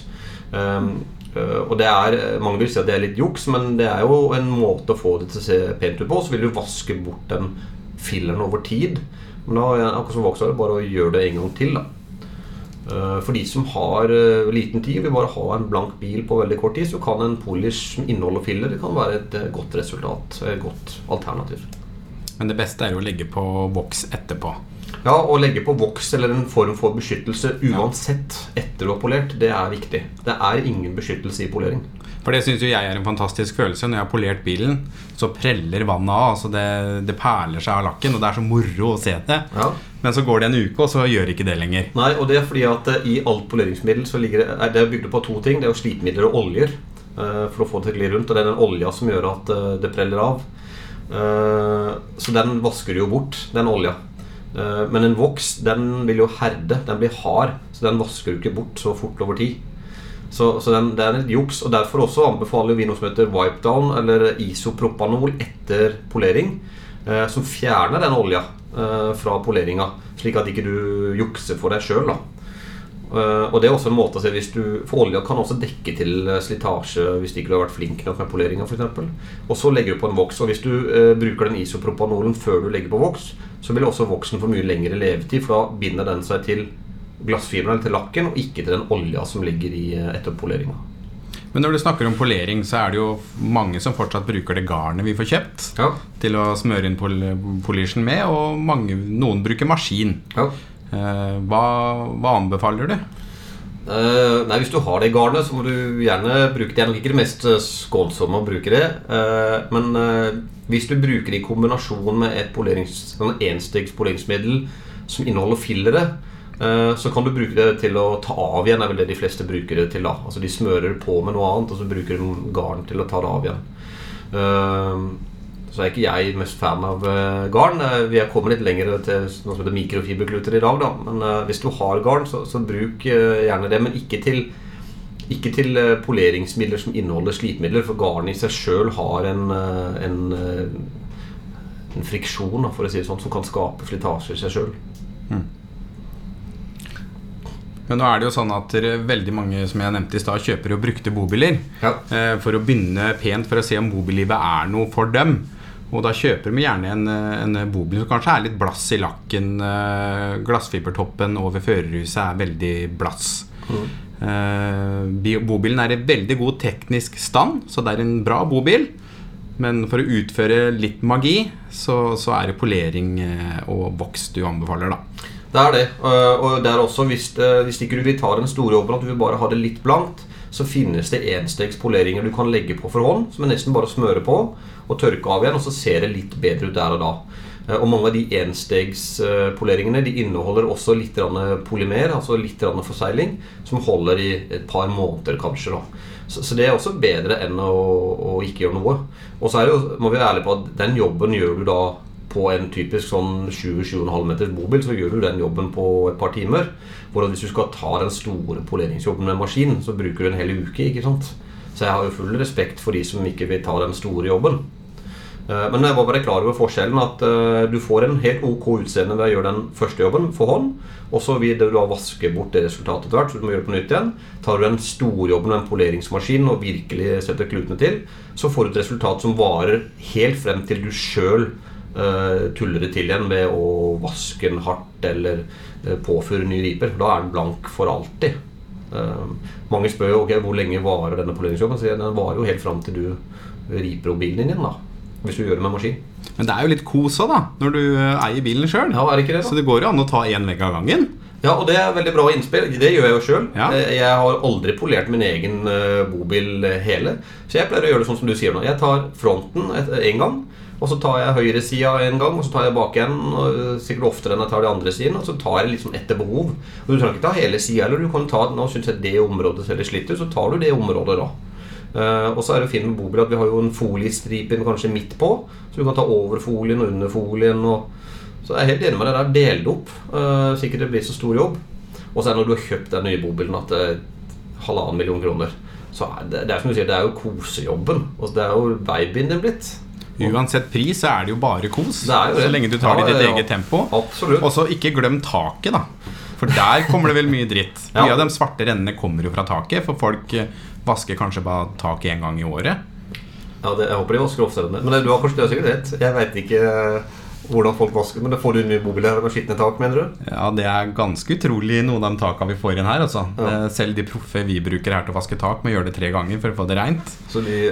Eh, og det er, Mange vil si at det er litt juks, men det er jo en måte å få det til å se pent ut på. Så vil du vaske bort den filleren over tid. Men da akkurat som Vauxhall, bare å gjøre det en gang til. da Eh, For de som har eh, liten tid, vil bare ha en blank bil på veldig kort tid, så kan en polish som inneholder filler, det kan være et eh, godt resultat. Et godt alternativ. Men det beste er jo å legge på voks etterpå. Ja, Å legge på voks eller en form for beskyttelse uansett etter du har polert, det er viktig. Det er ingen beskyttelse i polering. For det syns jo jeg er en fantastisk følelse. Når jeg har polert bilen, så preller vannet av. Altså det, det perler seg av lakken, og det er så moro å se det. Ja. Men så går det en uke, og så gjør ikke det lenger. Nei, og det er fordi at eh, i alt poleringsmiddel så ligger det, er det bygd på to ting. Det er jo slipemidler og oljer eh, for å få det til å gli rundt. Og det er den olja som gjør at eh, det preller av. Så den vasker du jo bort, den olja. Eh, men en voks den vil jo herde. Den blir hard, så den vasker du ikke bort så fort over tid. Så, så den, det er et juks. Og derfor også anbefaler vi noe som heter wipe down, eller isopropanol etter polering. Eh, som fjerner den olja eh, fra poleringa, slik at ikke du jukser for deg sjøl. Uh, og det er også en måte å se hvis du For olja kan også dekke til eh, slitasje hvis ikke du har vært flink nok med poleringa f.eks. Og så legger du på en voks. Og hvis du eh, bruker den isopropanolen før du legger på voks, så vil også voksen få mye lengre levetid, for da binder den seg til glassfiberen eller til lakken, og ikke til den olja som ligger i eh, etter poleringa. Men når du snakker om polering, så er det jo mange som fortsatt bruker det garnet vi får kjøpt Ja. til å smøre inn pol polisjen med, og mange, noen bruker maskin. ja. Eh, hva, hva anbefaler du? Uh, nei, Hvis du har det garnet, så må du gjerne bruke det. Det er nok ikke det mest eh, skånsomme å bruke det. Uh, men uh, hvis du bruker det i kombinasjon med et polerings, sånn enstegs poleringsmiddel som inneholder fillere, Så kan du bruke det til å ta av igjen, Det er vel det de fleste bruker det til. da Altså De smører på med noe annet, og så bruker de garn til å ta det av igjen. Så er ikke jeg mest fan av eh, garn. Eh, Vi er kommet litt lenger til noe som heter mikrofiberkluter i dag, da. Men eh, hvis du har garn, så, så bruk gjerne det. Men ikke til ikke til poleringsmidler som inneholder slipemidler, for garn i seg sjøl har en, en, en friksjon, for å si det sånn, som kan skape slitasje i seg sjøl. Men nå er det jo sånn at veldig mange som jeg nevnte i sted, kjøper jo brukte bobiler. Ja. eh, For å begynne pent for å se om bobillivet er noe for dem. Og da kjøper de gjerne en, en bobil som kanskje er litt blass i lakken. eh, Glassfibertoppen over førerhuset er veldig blass. Eh, Bobilen er i veldig god teknisk stand, så det er en bra bobil. Men for å utføre litt magi, så, så er det polering eh, og voks du anbefaler, da. Det er det. Og det er også hvis, hvis ikke du vil ta den store jobben, at du vil bare ha det litt blankt, så finnes det enstegs poleringer du kan legge på for hånd, som er nesten bare å smøre på og tørke av igjen, og så ser det litt bedre ut der og da. Eh, Og mange av de enstegspoleringene de inneholder også litt polymer, altså litt forsegling, som holder i et par måneder kanskje. da. Så, det er også bedre enn å, å ikke gjøre noe. Og så er det jo, må vi være ærlige på at den jobben gjør du da på en typisk sånn 20-7,5 meters mobil, så gjør du den jobben på et par timer. Hvor hvis du skal ta den store poleringsjobben med maskin, så bruker du en hel uke. ikke sant? Så jeg har jo full respekt for de som ikke vil ta den store jobben. Eh, Men jeg var bare klar over forskjellen at eh, du får en helt ok utseende ved å gjøre den første jobben for hånd, og så vil du da vaske bort det resultatet etter hvert, så du må gjøre det på nytt igjen. Tar du den store jobben med en poleringsmaskin og virkelig setter klutene til, så får du et resultat som varer helt frem til du sjøl tuller det til igjen ved å vaske den hardt eller eh, påføre nye riper. Da er den blank for alltid. Eh, mange spør jo ok, hvor lenge varer denne poleringsjobben. Så den varer jo helt fram til du riper opp bilen din igjen. da Hvis du gjør det med maskin. Men det er jo litt kos òg, da, når du eh, eier bilen sjøl. Ja, det Så det går jo an å ta én vegg av gangen. Ja, og det er veldig bra innspill. Det gjør jeg jo sjøl. Ja. Jeg har aldri polert min egen eh, bobil eh, hele. Så jeg pleier å gjøre det sånn som du sier nå. Jeg tar fronten én gang. Og så tar jeg høyresida en gang, og så tar jeg bak igjen. Og eh, sikkert oftere enn jeg tar de andre siden. Og så tar jeg liksom etter behov. Og Du trenger ikke ta hele sida heller. Du kan ta Nå synes jeg det området ser litt slitt ut, så tar du det området da. Uh, og så er det fint med bobil at vi har jo en foliestripe kanskje midt på, så du kan ta over folien og under folien. Og, så jeg er helt enig med deg der. Del det opp. Uh, sikkert det blir så stor jobb. Og så er det når du har kjøpt den nye bobilen at det er halvannen million kroner, så er det, det er som du sier, det er jo kosejobben. Og det er jo babyen din blitt. Uansett pris så er det jo bare kos. Det det. Så lenge du tar det i ditt eget tempo. Og så ikke glem taket, da. For der kommer det vel mye dritt. Ja. Av de svarte rennene kommer jo fra taket, for folk eh, vasker kanskje bare taket én gang i året. Ja, det, jeg håper de vasker oftere enn det. Men du har kanskje du har sikkert rett. Jeg veit ikke hvordan folk vasker. Men da får du en ny bobil her med skitne tak, mener du? Ja, det er ganske utrolig noen av de takene vi får inn her. Altså. Ja. Eh, Selv de proffe vi bruker her til å vaske tak, må gjøre det tre ganger for å få det reint. Så de,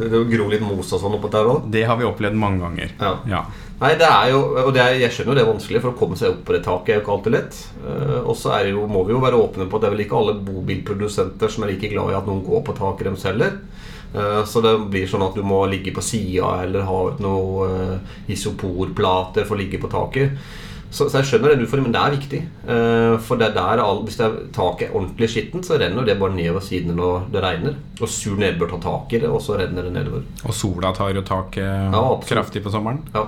det gror litt mos og sånn oppå der òg? Det har vi opplevd mange ganger. Ja. Ja. Nei, det er jo, og det er, jeg skjønner jo det er vanskelig, for å komme seg opp på det taket er jo ikke alltid lett. Eh, og så det må vi jo være åpne på at det er vel ikke alle bobilprodusenter som er like glad i at noen går på taket deres heller. Eh, så det blir sånn at du må ligge på sida eller ha ut noe uh, isoporplater for å ligge på taket. Så, så jeg skjønner den utfordringen, men det er viktig. Uh, for det er der all, hvis det er taket er ordentlig skittent, så renner det bare nedover sidene når det regner. Og sur nedbør tar tak i det, og så renner det nedover. Og sola tar jo taket Ja, kraftig på sommeren. Ja.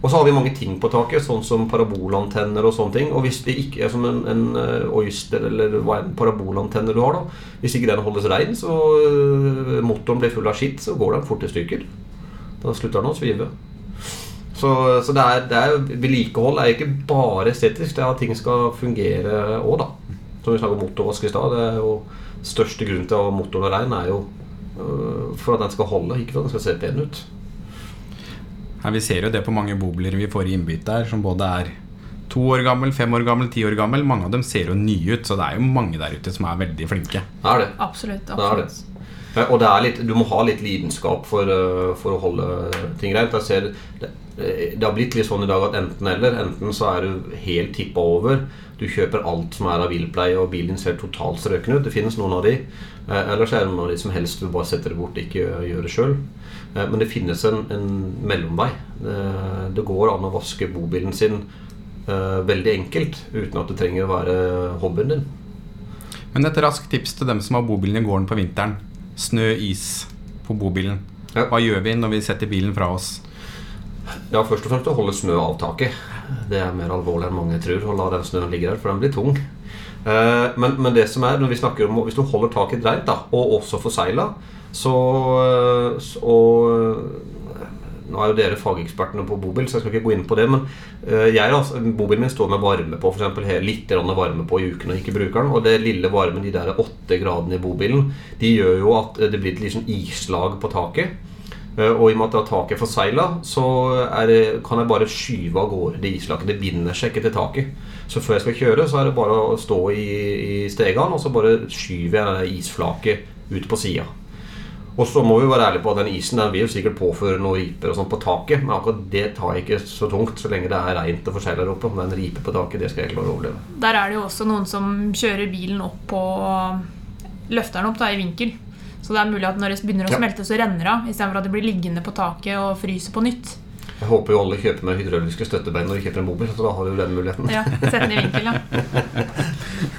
Og så har vi mange ting på taket, sånn som parabolantenner og sånne ting. Og hvis det ikke er som en, en eh, Oyster eller hva enn parabolantenne du har, da Hvis ikke den holdes rein, så eh, motoren blir full av skitt, så går den fort i stykker. Da slutter den å svive. Så, så det er, det er vedlikehold er ikke bare estetisk, det er at ting skal fungere òg, da. Som vi snakket om motorvask i stad. Det er jo største grunnen til å ha motoren rein er jo øh, for at den skal holde, ikke for at den skal se pen ut. Ja, vi ser jo det på mange bobler vi får i innbytte her, som både er to år gammel, fem år gammel, ti år gammel. Mange av dem ser jo nye ut, så det er jo mange der ute som er veldig flinke. Det er det. Absolutt. Det er det. Og litt, du må ha litt lidenskap for, øh, for å holde ting greit. Jeg ser, det, det har blitt litt sånn i dag at enten eller. Enten så er du helt tippa over. Du kjøper alt som er av bilpleie, og bilen ser totalt strøken ut. Det finnes noen av de. Eh, Eller så er det noen av de som helst du bare setter det bort, ikke gjør det sjøl. Men det finnes en, en mellomvei. Det, går an å vaske bobilen sin eh, veldig enkelt uten at det trenger å være hobbyen din. Men et raskt tips til dem som har bobilen i gården på vinteren. Snø, is på bobilen. Ja. Hva gjør vi når vi setter bilen fra oss? Ja, Først og fremst å holde snø av taket. Det er mer alvorlig enn mange tror. Å la den snøen ligge der, for den blir tung. Eh, Men, men det som er, når vi snakker om hvis du holder taket dreit da, og også forsegla, så, så og, Nå er jo dere fagekspertene på bobil, så jeg skal ikke gå inn på det. Men eh, jeg, altså, bobilen min står med varme på, eksempel, litt varme på i uken og ikke bruker den. Og det lille varmen, de der åtte gradene i bobilen, de gjør jo at det blir et liksom islag på taket. Eh, Og i og med at taket er forsegla, så det, kan jeg bare skyve av gårde det islaget. Det binder seg ikke til taket. Så før jeg skal kjøre, så er det bare å stå i, i stegene, og så bare skyver jeg isflaket ut på sida. Og så må vi være ærlige på at den isen den vil jo sikkert påføre noen riper og sånt på taket, men akkurat det tar jeg ikke så tungt så lenge det er reint og forskjellig der oppe. Men en ripe på taket, det skal jeg klare å overleve. Der er det jo også noen som kjører bilen opp på Løfter den opp da, i vinkel. Så det er mulig at når det begynner å smelte, så renner det av. Istedenfor at det blir liggende på taket og fryser på nytt. Jeg håper jo alle kjøper med hydrauliske støttebein når de kjøper en bobil, så da har du jo den muligheten. Ja, Sette den i vinkel, ja.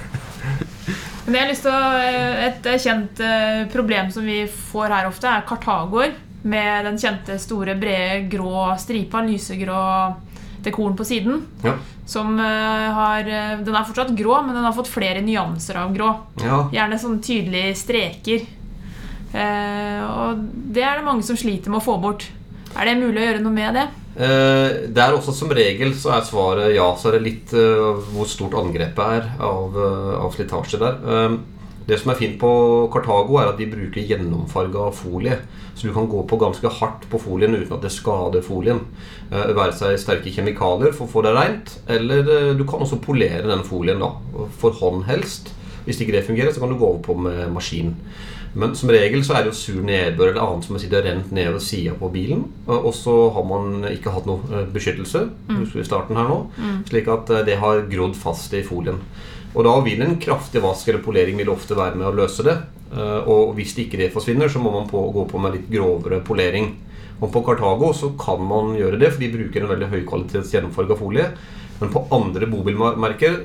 Men jeg har lyst til å, Et kjent eh, problem som vi får her ofte, er kartagoer. Med den kjente store, brede, grå stripa, lysegrå dekoren på siden. Ja. Som eh, har eh, Den er fortsatt grå, men den har fått flere nyanser av grå. ja. Gjerne sånne tydelige streker. Eh, og det er det mange som sliter med å få bort. Er det mulig å gjøre noe med det? Eh, er også som regel så er svaret ja. Så er det litt eh, hvor stort angrepet er av, eh, av slitasje der. Eh, det som er fint på Cartago, er at de bruker gjennomfarga folie. Så du kan gå på ganske hardt på folien uten at det skader folien. Eh, være seg sterke kjemikalier for å få det rent, eller eh, du kan også polere den folien da, for hånd helst. Hvis ikke det fungerer, så kan du gå over på med maskin. Men som regel så er det jo sur nedbør eller annet som har rent ned ved sida på bilen. Og så har man ikke hatt noe eh, beskyttelse mm. i starten her nå, slik at eh, det har grodd fast i folien. Og da vil en kraftig vask eller polering vil ofte være med å løse det. Eh, Og hvis ikke det forsvinner, så må man på, gå på med litt grovere polering. Og på Cartago så kan man gjøre det, for de bruker en veldig høykvalitets gjennomfarga folie. Men på andre bobilmerker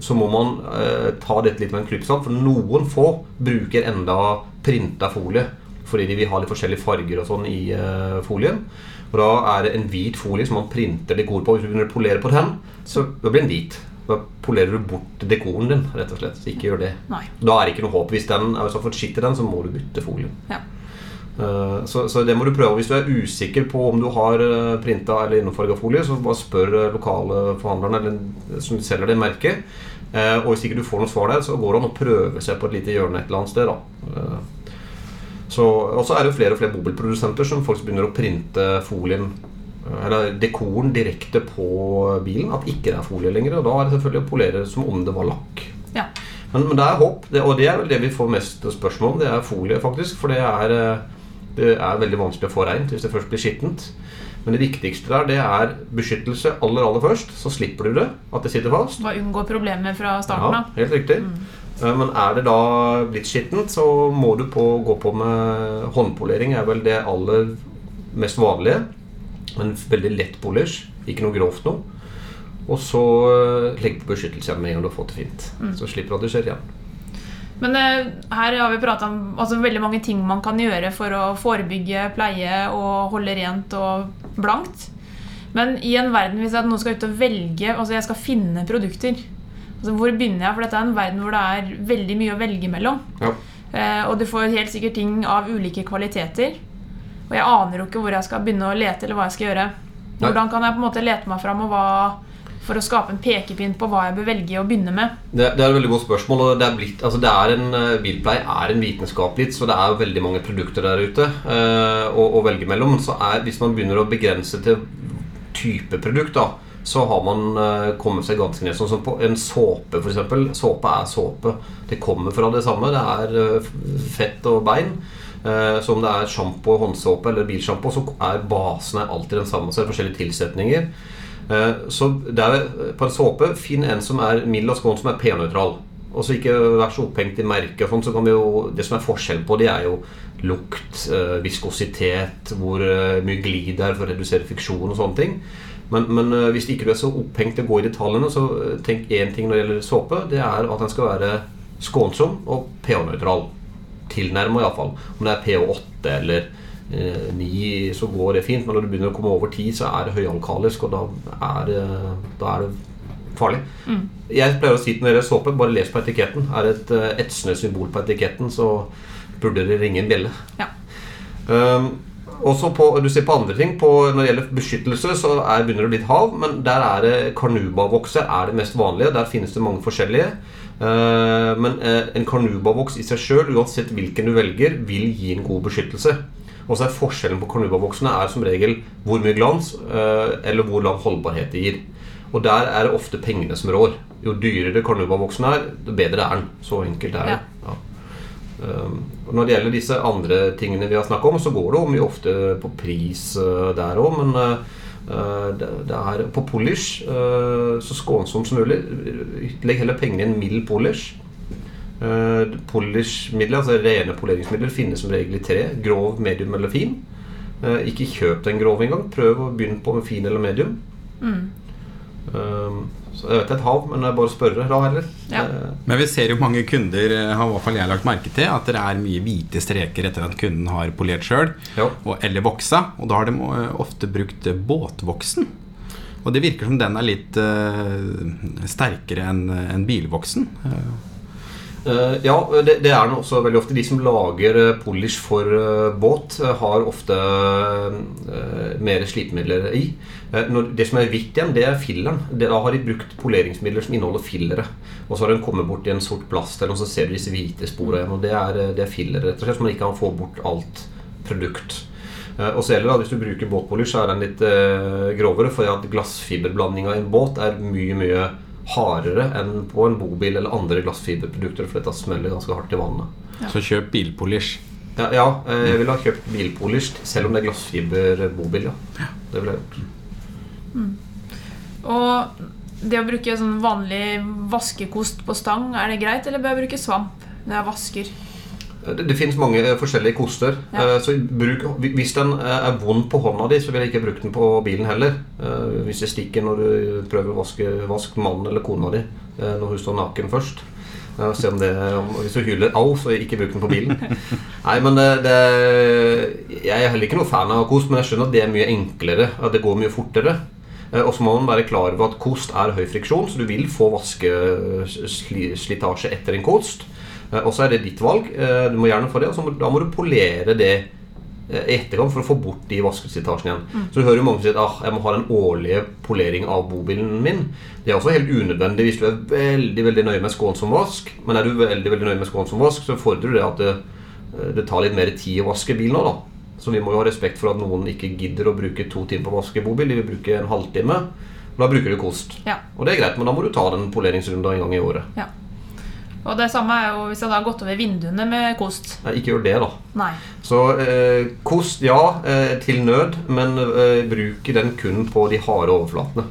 så må man eh, ta dette litt med en klype salt, for noen få bruker enda printa folie. Fordi de vil ha litt forskjellige farger og sånn i eh, folien. Og da er det en hvit folie som man printer dekor på. Hvis du begynner å polere på den, så blir den hvit. Da polerer du bort dekoren din, rett og slett. Så ikke gjør det. Nei. Da er det ikke noe håp. Hvis den er så i den, så må du bytte folien. Ja. Eh, Så, så det må du prøve. Hvis du er usikker på om du har eh, printa eller innfarga folie, så bare spør eh, lokale forhandlerne eller som selger det merket. Eh, Og hvis ikke du får noe svar der, så går det an å prøve seg på et lite hjørne et eller annet sted. da så, og så er det flere og flere bobilprodusenter som faktisk begynner å printe folien eller dekoren direkte på bilen. At ikke det er folie lenger. Og da er det selvfølgelig å polere som om det var lakk. Ja. Men, men det er håp, det, og det er vel det vi får mest spørsmål om. Det er folie, faktisk. For det er, det er veldig vanskelig å få reint hvis det først blir skittent. Men det viktigste der, det er beskyttelse aller aller først. Så slipper du det, at det sitter fast. Bare unngå problemer fra starten Ja, helt riktig. Mm. Men er det da blitt skittent, så må du på, gå på med håndpolering. er vel det aller mest vanlige. En veldig lett polish, ikke noe grovt noe. Og så eh, legg på beskyttelse med en gang du har fått det fint. Så slipper du at det skjer igjen. Men eh, her har vi prata om altså, veldig mange ting man kan gjøre for å forebygge, pleie og holde rent og blankt. Men i en verden hvis jeg nå skal ut og velge Altså jeg skal finne produkter. Altså, hvor begynner jeg? For dette er en verden hvor det er veldig mye å velge mellom. Ja. Eh, og du får helt sikkert ting av ulike kvaliteter. Og jeg aner jo ikke hvor jeg skal begynne å lete, eller hva jeg skal gjøre. Hvordan kan jeg på en måte lete meg fram og hva, for å skape en pekepinn på hva jeg bør velge å begynne med? Det, det er et veldig godt spørsmål. og det er blitt, altså det er en, eh, Bilpleie er en vitenskap litt, så det er veldig mange produkter der ute eh, å, å velge mellom. Så er, hvis man begynner å begrense til type produkt, da, så har man eh, kommet seg ganske ned. Sånn som på en såpe, f.eks. Såpe er såpe. Det kommer fra det samme. Det er eh, fett og bein. Så om det er sjampo, håndsåpe eller bilsjampo, så er basen alltid den samme. Så er det forskjellige tilsetninger. Eh, Så det er, på en såpe, finn en som er mild og skånsom, som er pH-nøytral. Og så ikke vær så opphengt i merket. sånn, så jo, Det som er forskjell på de, er jo lukt, eh, viskositet, hvor eh, mye glid det er for å redusere friksjon og sånne ting. Men, men hvis ikke du er så opphengt å gå i detaljene, så tenk én ting når det gjelder såpe. Det er at den skal være skånsom og pH-nøytral. Tilnærma iallfall. Om det er pH8 eller eh, 9, så går det fint. Men når du begynner å komme over 10, så er det høyalkalisk, og da er det, da er det farlig. Jeg pleier å si til gjelder såpe, bare les på etiketten. Er det et eh, etsende symbol på etiketten, så burde det ringe en bjelle. Ja. Um, også på, du ser på andre ting på, Når det gjelder beskyttelse, så er, begynner det å bli et hav. Men der er det karnubavokser er det mest vanlige. Der finnes det mange forskjellige. Uh, men uh, en karnubavoks i seg sjøl, uansett hvilken du velger, vil gi en god beskyttelse. Og så er forskjellen på carnubavoksene er som regel hvor mye glans uh, eller hvor lang holdbarhet det gir. Og der er det ofte pengene som rår. Jo dyrere carnubavoksen er, jo bedre er den. Så enkelt er det. Ja. Um, og når det gjelder disse andre tingene vi har snakket om, så går det mye ofte på pris uh, der òg, men uh, det, er på polish så skånsomt som mulig. Legg heller pengene i en mild polish. Uh, Polishmidler, altså rene poleringsmidler, finnes som regel i tre. Grov, medium eller fin. Uh, ikke kjøp den grove engang. Prøv å begynne på med fin eller medium. Um, så jeg vet et hav, men det er bare å spørre da heller. Ja. Uh, Men vi ser jo mange kunder, eh, har i hvert fall jeg lagt merke til, at det er mye hvite streker etter at kunden har polert sjøl, eller voksa. Og da har de eh, ofte brukt eh, båtvoksen. Og det virker som den er litt eh, sterkere enn en bilvoksen. Eh, Eh, ja, det, det er også veldig ofte. De som lager eh, polish for eh, båt, eh, har ofte eh, mer slipemidler i. Eh, det som er hvitt igjen, det er filleren. Da har de brukt poleringsmidler som inneholder fillere. Og så har den kommet bort i en sort plast, eller, så ser du disse hvite sporene igjen. Og det er, eh, det er fillere, rett og slett, så man ikke kan få bort alt produkt. Eh, Og så gjelder det at Hvis du bruker båtpolish, så er den litt eh, grovere, for at glassfiberblandinga i en båt er mye mye hardere enn på en bobil eller andre glassfiberprodukter, for dette smeller ganske hardt i vannet. Så kjøp bilpolish. Ja, ja eh, jeg ville ha kjøpt bilpolish selv om det er glassfiberbobil. Ja. Det ville jeg gjort. Og det å bruke sånn vanlig vaskekost på stang, er det greit, eller bør jeg bruke svamp når jeg vasker? Det, det finnes mange eh, forskjellige koster. Ja. Eh, Så bruk, Hvis den eh, er vond på hånda di, så vil jeg ikke bruke den på bilen heller. Hvis det stikker når du prøver å vaske vask mannen eller kona di når hun står naken først. Se om det, hvis du hyler 'au', så ikke bruk den på bilen. Nei, men det, det, Jeg er heller ikke noe fan av kost, men jeg skjønner at det er mye enklere. At det går mye fortere. Og så må man være klar over at kost er høy friksjon, så du vil få vaskeslitasje etter en kost. Eh, Og så er det ditt valg. Eh, Du må gjerne få det, og så må, da må du polere det eh, i etterkant for å få bort de vaskeslitasjene igjen. Så du hører jo mange si at ah, jeg må ha den årlige polering av bobilen min. Det er også helt unødvendig hvis du er veldig veldig nøye med skånsom vask. Men er du veldig veldig nøye med skånsom vask, så fordrer det at det, det tar litt mer tid å vaske bilen òg, da. Så vi må jo ha respekt for at noen ikke gidder å bruke to timer på å vaske bobil. De vil bruke en halvtime. Da bruker du kost. Ja. Og det er greit, men da må du ta den poleringsrunda en gang i året. ja. Og det samme er jo hvis jeg da har gått over vinduene med kost. Nei, ikke gjør det, da. Nei. Så eh, kost, ja, eh, til nød, men eh, bruk den kun på de harde overflatene.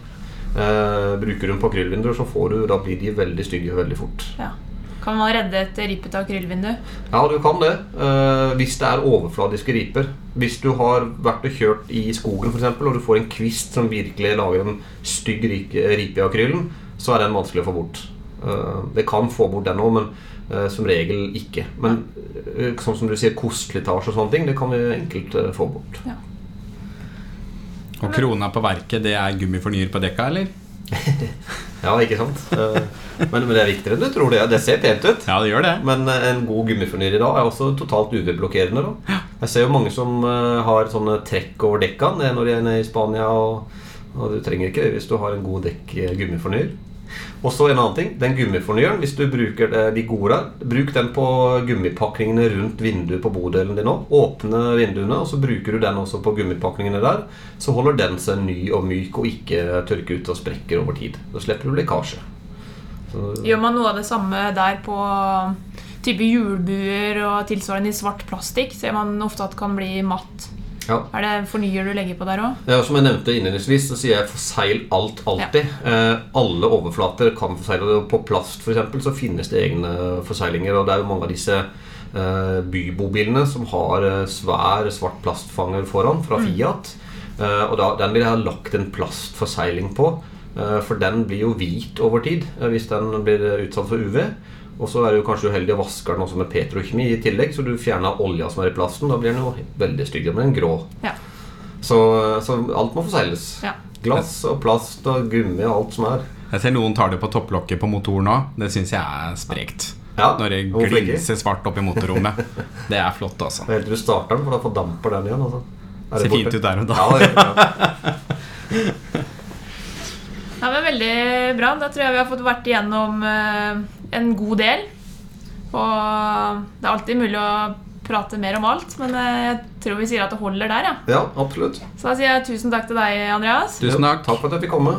Eh, bruker du den på akrylvinduer, så får du, da blir de veldig stygge veldig fort. Ja. Kan man redde et ripete akrylvindu? Ja, du kan det. eh, hvis det er overfladiske riper. Hvis du har vært og kjørt i skogen for eksempel, og du får en kvist som virkelig lager en stygg ripe i akrylen, så er den vanskelig å få bort. Eh, det kan få bort den òg, men eh, som regel ikke. Men eh, sånn som du sier, kostslitasje og sånne ting, det kan vi enkelt få bort. Og krona på verket, det er gummifornyer på dekka, eller? Ja, ikke sant? Men, men det er viktigere enn du tror det er. Det ser pent ut. Ja, det gjør det. Men en god gummifornyer i dag er også totalt UV-blokkerende. Ja. Jeg ser jo mange som har sånne trekk over dekka når de er nede i Spania. Og, og du trenger ikke det hvis du har en god dekk gummifornyer. Og så en annen ting. Den gummifornyeren, hvis du bruker de gode bruk den på gummipakningene rundt vinduet på bodelen din òg. Åpne vinduene, og så bruker du den også på gummipakningene der. Så holder den seg ny og myk og ikke tørker ut og sprekker over tid. Da slipper du lekkasje. Så, Gjør man noe av det samme der på type hjulbuer og tilsvarende i svart plastikk? Ser man ofte at det kan bli matt. Ja. Er det fornyer du legger på der òg? Ja, som jeg nevnte innledningsvis, så sier jeg 'forsegl alt alltid'. Eh, alle overflater kan forsegle. På plast eksempel, så finnes det egne forseglinger. Og det er jo mange av disse eh, bybobilene som har eh, svær svart plastfanger foran fra Fiat. Eh, og da, den vil jeg ha lagt en plastforsegling på. eh, for den blir jo hvit over tid eh, hvis den blir utsatt for UV. Og så er du kanskje uheldig å vasker den også med petrokjemi i tillegg, så du fjerner olja som er i plasten. Da blir den jo veldig stygg. men blir grå. Ja. Så, så alt må forsegles. Ja. Glass og plast og gummi og alt som er. Jeg ser noen tar det på topplokket på motoren òg. Det syns jeg er sprekt. Ja, Når det glinser svart opp i motorrommet. Det er flott, altså. Helt til du starter den, for da fordamper den igjen. Altså. Er Ser borte? fint ut der og da. Ja, det, ja. Ja, men Veldig bra. Da tror jeg vi har fått vært igjennom eh, en god del. Og det er alltid mulig å prate mer om alt, men eh, jeg tror vi sier at det holder der. ja. ja, absolutt. Så da sier jeg tusen takk til deg, Andreas. Tusen takk. Takk for at jeg fikk komme.